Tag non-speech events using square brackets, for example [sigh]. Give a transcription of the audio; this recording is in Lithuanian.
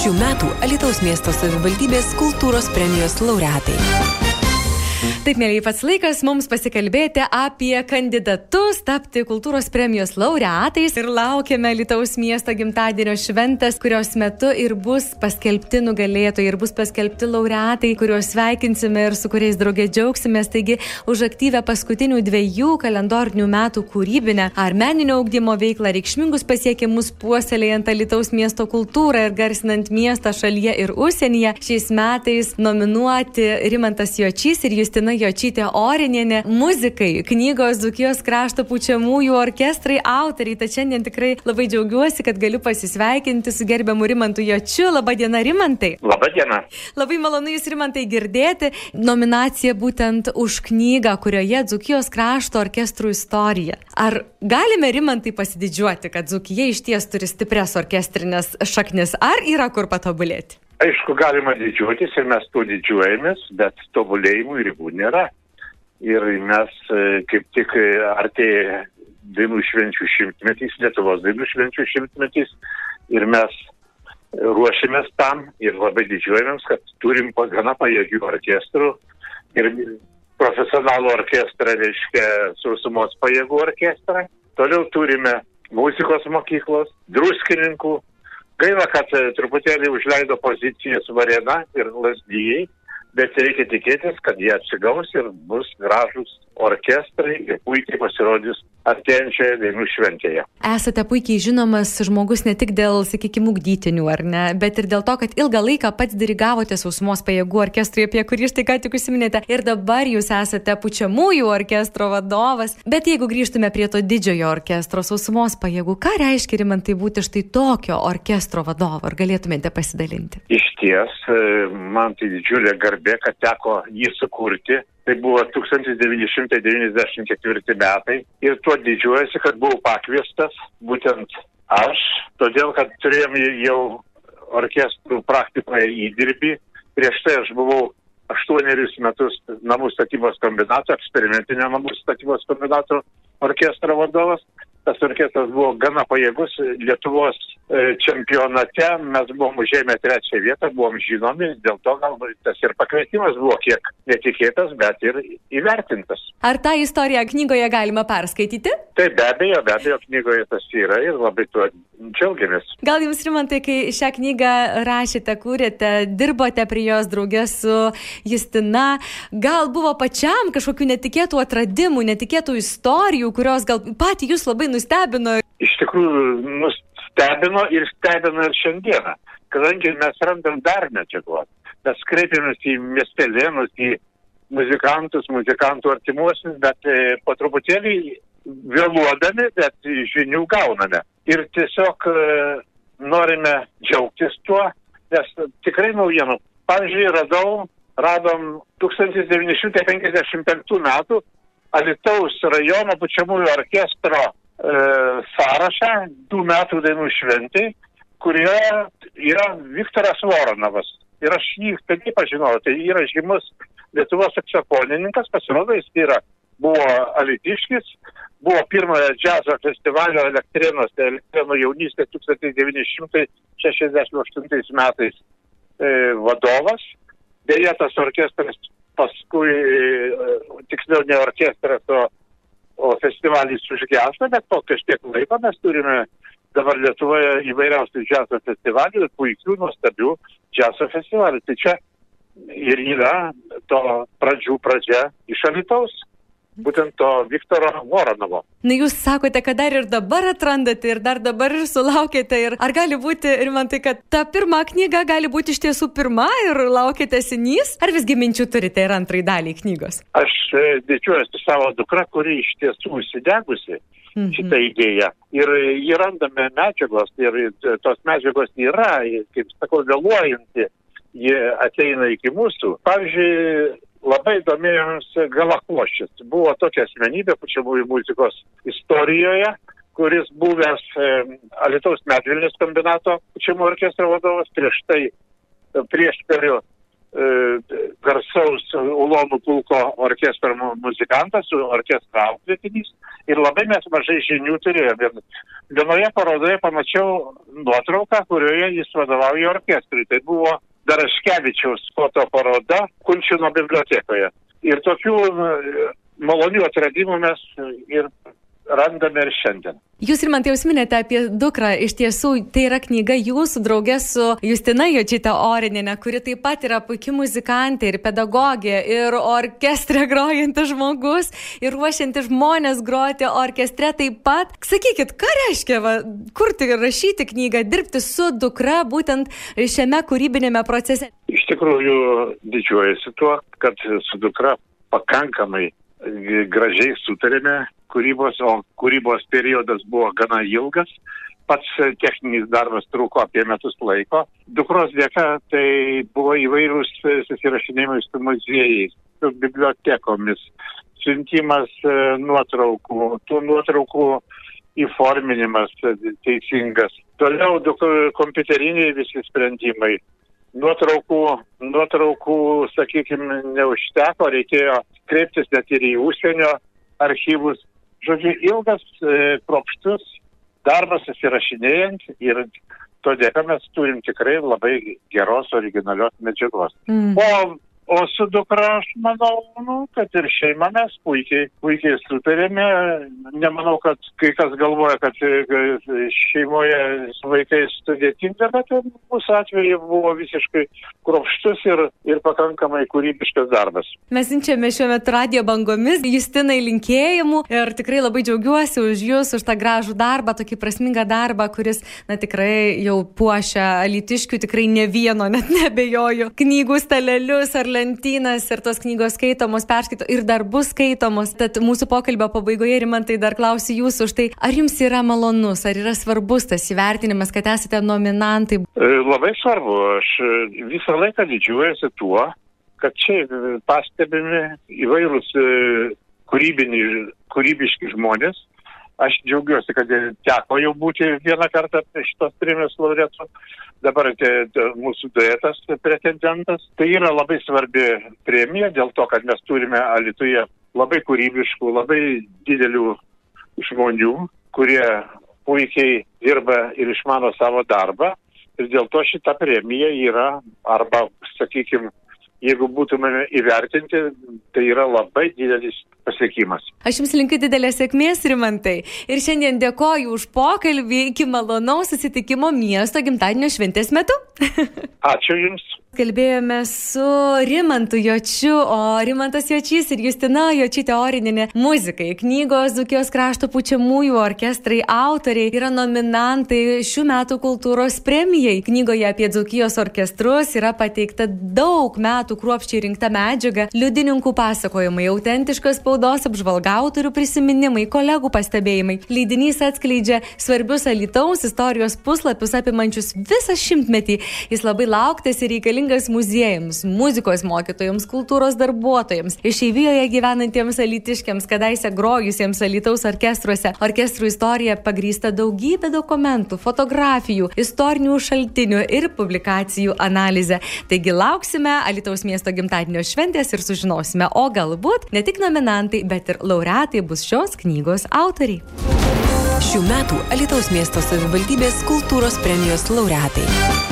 Šių metų Alitaus miesto savivaldybės kultūros premijos laureatai. Taip, mėlyje, pats laikas mums pasikalbėti apie kandidatus tapti kultūros premijos laureatais ir laukiame Lietuvos miesto gimtadienio šventės, kurios metu ir bus paskelbti nugalėtojai, ir bus paskelbti laureatai, kuriuos sveikinsime ir su kuriais draugė džiaugsimės. Taigi, už aktyvę paskutinių dviejų kalendorinių metų kūrybinę ar meninio augdymo veiklą, reikšmingus pasiekimus puoselėjant Lietuvos miesto kultūrą ir garsinant miestą šalyje ir užsienyje, šiais metais nominuoti Rimantas Jočys ir jūs Justina Jočytė Orinienė, muzikai, knygos Dzukijos krašto pučiamųjų orkestrai autoriai. Tad šiandien tikrai labai džiaugiuosi, kad galiu pasisveikinti su gerbiamu Rimantu Jočiu. Labadiena, Rimantai. Labadiena. Labai malonu Jūs, Rimantai, girdėti. Nominacija būtent už knygą, kurioje Dzukijos krašto orkestrų istorija. Ar galime, Rimantai, pasididžiuoti, kad Dzukija iš ties turi stipres orkestrinės šaknis, ar yra kur patobulėti? Aišku, galima didžiuotis ir mes tuo didžiuojamės, bet tobulėjimų ribų nėra. Ir mes e, kaip tik e, artėja dainų švenčių šimtmetys, Lietuvos dainų švenčių šimtmetys ir mes ruošiamės tam ir labai didžiuojamės, kad turim gana pajėgių orkestrų ir profesionalų orkestrą, reiškia sausumos pajėgų orkestrą. Toliau turime muzikos mokyklos, druskininkų, Gaila, kad e, truputėlį užleido pozicijas Varena ir Lasdyjai, bet reikia tikėtis, kad jie atsigaus ir bus gražus orkestrai ir puikiai pasirodys artėjančioje dainų šventėje. Esate puikiai žinomas žmogus ne tik dėl, sakykime, ugdytinių, ar ne, bet ir dėl to, kad ilgą laiką pats dirigavote sausumos pajėgų orkestrui, apie kurį štai ką tik užsiminėte, ir dabar jūs esate pučiamųjų orkestro vadovas. Bet jeigu grįžtume prie to didžiojo orkestro sausumos pajėgų, ką reiškia rimantai būti štai tokio orkestro vadovo, ar galėtumėte pasidalinti? Iš ties, e, man tai didžiulė garbė, kad teko jį sukurti Tai buvo 1994 metai ir tuo didžiuojasi, kad buvau pakviestas būtent aš, todėl kad turėjom jau orkestrų praktikoje įdirbį. Prieš tai aš buvau aštuonerius metus namų statybos kombinato, eksperimentinio namų statybos kombinato orkestro vadovas tas orkestras buvo gana pajėgus Lietuvos e, čempionate, mes buvom užėmę trečią vietą, buvom žinomi, dėl to galbūt tas ir pakvietimas buvo kiek netikėtas, bet ir įvertintas. Ar tą istoriją knygoje galima perskaityti? Taip, be abejo, be abejo, knygoje tas yra ir labai tuo džiaugiamės. Gal jums, Rimantai, kai šią knygą rašėte, kūrėte, dirbote prie jos draugės su Justina, gal buvo pačiam kažkokių netikėtų atradimų, netikėtų istorijų, kurios gal patį jūs labai nustebino? Iš tikrųjų, nustebino ir stebino ir šiandieną, kadangi mes randam dar medžiagos. Mes kreipiamės į miestelėnus, į muzikantus, muzikantų artimuosius, bet e, po truputėlį vėluodami, bet žinių gauname. Ir tiesiog e, norime džiaugtis tuo, nes tikrai naujienų. Pavyzdžiui, radau, radom 1955 metų Alitaus rajono pučiamųjų orkestro sąrašą tų metų dainų šventai, kurioje yra Viktoras Voronovas. Ir aš jį taip pažinojau, tai yra žymus Lietuvos saksofonininkas, pasirodo, jis yra, buvo Alitiškis, buvo pirmojo džiazo festivalio Elektrėnuose, Elektrėnų jaunystė 1968 metais e, vadovas. Deja, tas orkestras paskui, e, tiksliau ne orkestras, o o festivalis užgeso, bet po kažkiek laiko mes turime dabar Lietuvoje įvairiausių džiazo festivalių ir puikių, nuostabių džiazo festivalių. Tai čia ir yra to pradžių pradžia iš Alitaus būtent to Viktoro Voronovo. Na, jūs sakote, kad dar ir dabar atrandate ir dar dabar ir sulaukėte. Ir ar gali būti, ir man tai, kad ta pirma knyga gali būti iš tiesų pirma ir laukite sinys, ar visgi minčių turite ir antrai daliai knygos? Aš e, didžiuojuosi savo dukra, kuri iš tiesų užsidegusi. Mhm. šitą idėją. Ir jį randame medžiagos ir tos medžiagos yra, kaip sakau, vėluojanti, jie ateina iki mūsų. Pavyzdžiui, labai domėjomės Galakloščius. Buvo tokia asmenybė pučiamųjų muzikos istorijoje, kuris buvęs e, Alitaus medvilnės kombinato pučiamų orkestro vadovas, prieš tai prieš kariu garsaus Ulonų pulko orkestro muzikantas, orkestro auklėtinys ir labai mes mažai žinių turėjome. Vienoje parodoje pamačiau nuotrauką, kurioje jis vadovauja orkestrui. Tai buvo Daraškevičiaus fotoparoda Kunčino bibliotekoje. Ir tokių malonių atradimų mes ir randame ir šiandien. Jūs ir man tai užsiminėte apie dukrą. Iš tiesų, tai yra knyga jūsų draugė su Justina Jočytė Orininė, kuri taip pat yra puikia muzikantė ir pedagogė, ir orkestre grojantis žmogus, ir ruošiantis žmonės groti orkestre taip pat. Sakykit, ką reiškia va, kurti ir rašyti knygą, dirbti su dukra būtent šiame kūrybinėme procese? Iš tikrųjų, didžiuojasi tuo, kad su dukra pakankamai gražiai sutarėme kūrybos, o kūrybos periodas buvo gana ilgas. Pats techninis darbas truko apie metus laiko. Dukros dėka tai buvo įvairūs susirašinėjimai su muziejais, su bibliotekomis, siuntimas e, nuotraukų, tų nuotraukų įforminimas teisingas. Toliau kompiuteriniai visi sprendimai. Nuotraukų, nuotraukų sakykime, neužteko, reikėjo kreiptis net ir į užsienio archyvus. Žodžiu, ilgas, e, kropštus darbas susirašinėjant ir todėl mes turim tikrai labai geros originalios medžiagos. Mm. O O su dukra aš manau, nu, kad ir šeima mes puikiai, puikiai sutarėme. Nemanau, kad kai kas galvoja, kad šeimoje su vaikais sudėtinga, bet mūsų atveju buvo visiškai kropštus ir, ir pakankamai kūrybiškas darbas. Mes siunčiame šiuo metu radio bangomis Justinai linkėjimų ir tikrai labai džiaugiuosi už Jūs, už tą gražų darbą, tokį prasmingą darbą, kuris, na tikrai jau puošia alitiškių, tikrai ne vieno, net nebejoju, knygų stalelius ar lentelės lentynas ir tos knygos skaitomos, perskaito ir dar bus skaitomos. Tad mūsų pokalbio pabaigoje, Rimantai, dar klausiu jūsų už tai, ar jums yra malonus, ar yra svarbus tas įvertinimas, kad esate nominantai? E, labai svarbu. Aš e, visą laiką didžiuojasi tuo, kad čia e, pastebimi įvairūs kūrybiški žmonės, Aš džiaugiuosi, kad teko jau būti vieną kartą šitos premijos laureatų. Dabar mūsų duetas pretendentas. Tai yra labai svarbi premija dėl to, kad mes turime Alituje labai kūrybiškų, labai didelių žmonių, kurie puikiai dirba ir išmano savo darbą. Ir dėl to šita premija yra arba, sakykime, jeigu būtume įvertinti, tai yra labai didelis pasiekimas. Aš Jums linkiu didelės sėkmės, Rimantai. Ir šiandien dėkoju už pokalbį iki malonaus susitikimo miesto gimtadienio šventės metu. [laughs] Ačiū Jums. Kalbėjome su Rimantu Jočiu, o Rimantas Jočys ir Justina Jočytė Orininė muzikai. Knygos Zukijos krašto pučiamųjų orkestrai autoriai yra nominantai šių metų kultūros premijai. Knygoje apie Zukijos orkestrus yra pateikta daug metų kruopščiai rinkta medžiaga, liudininkų pasakojimai, autentiškas spaudos apžvalga, autorių prisiminimai, kolegų pastebėjimai. Leidinys atskleidžia svarbius Alitaus istorijos puslapius apimančius visą šimtmetį. Jis labai lauktas ir reikalingas reikalingas muziejams, muzikos mokytojams, kultūros darbuotojams, išeivijoje gyvenantiems alitiškiams, kadaise grojusiems alitaus orkestruose. Orkestrų istorija pagrįsta daugybė dokumentų, fotografijų, istorinių šaltinių ir publikacijų analizę. Taigi lauksime Alitaus miesto gimtadienio šventės ir sužinosime, o galbūt ne tik nominantai, bet ir laureatai bus šios knygos autoriai. Šių metų Alitaus miesto savivaldybės kultūros premijos laureatai.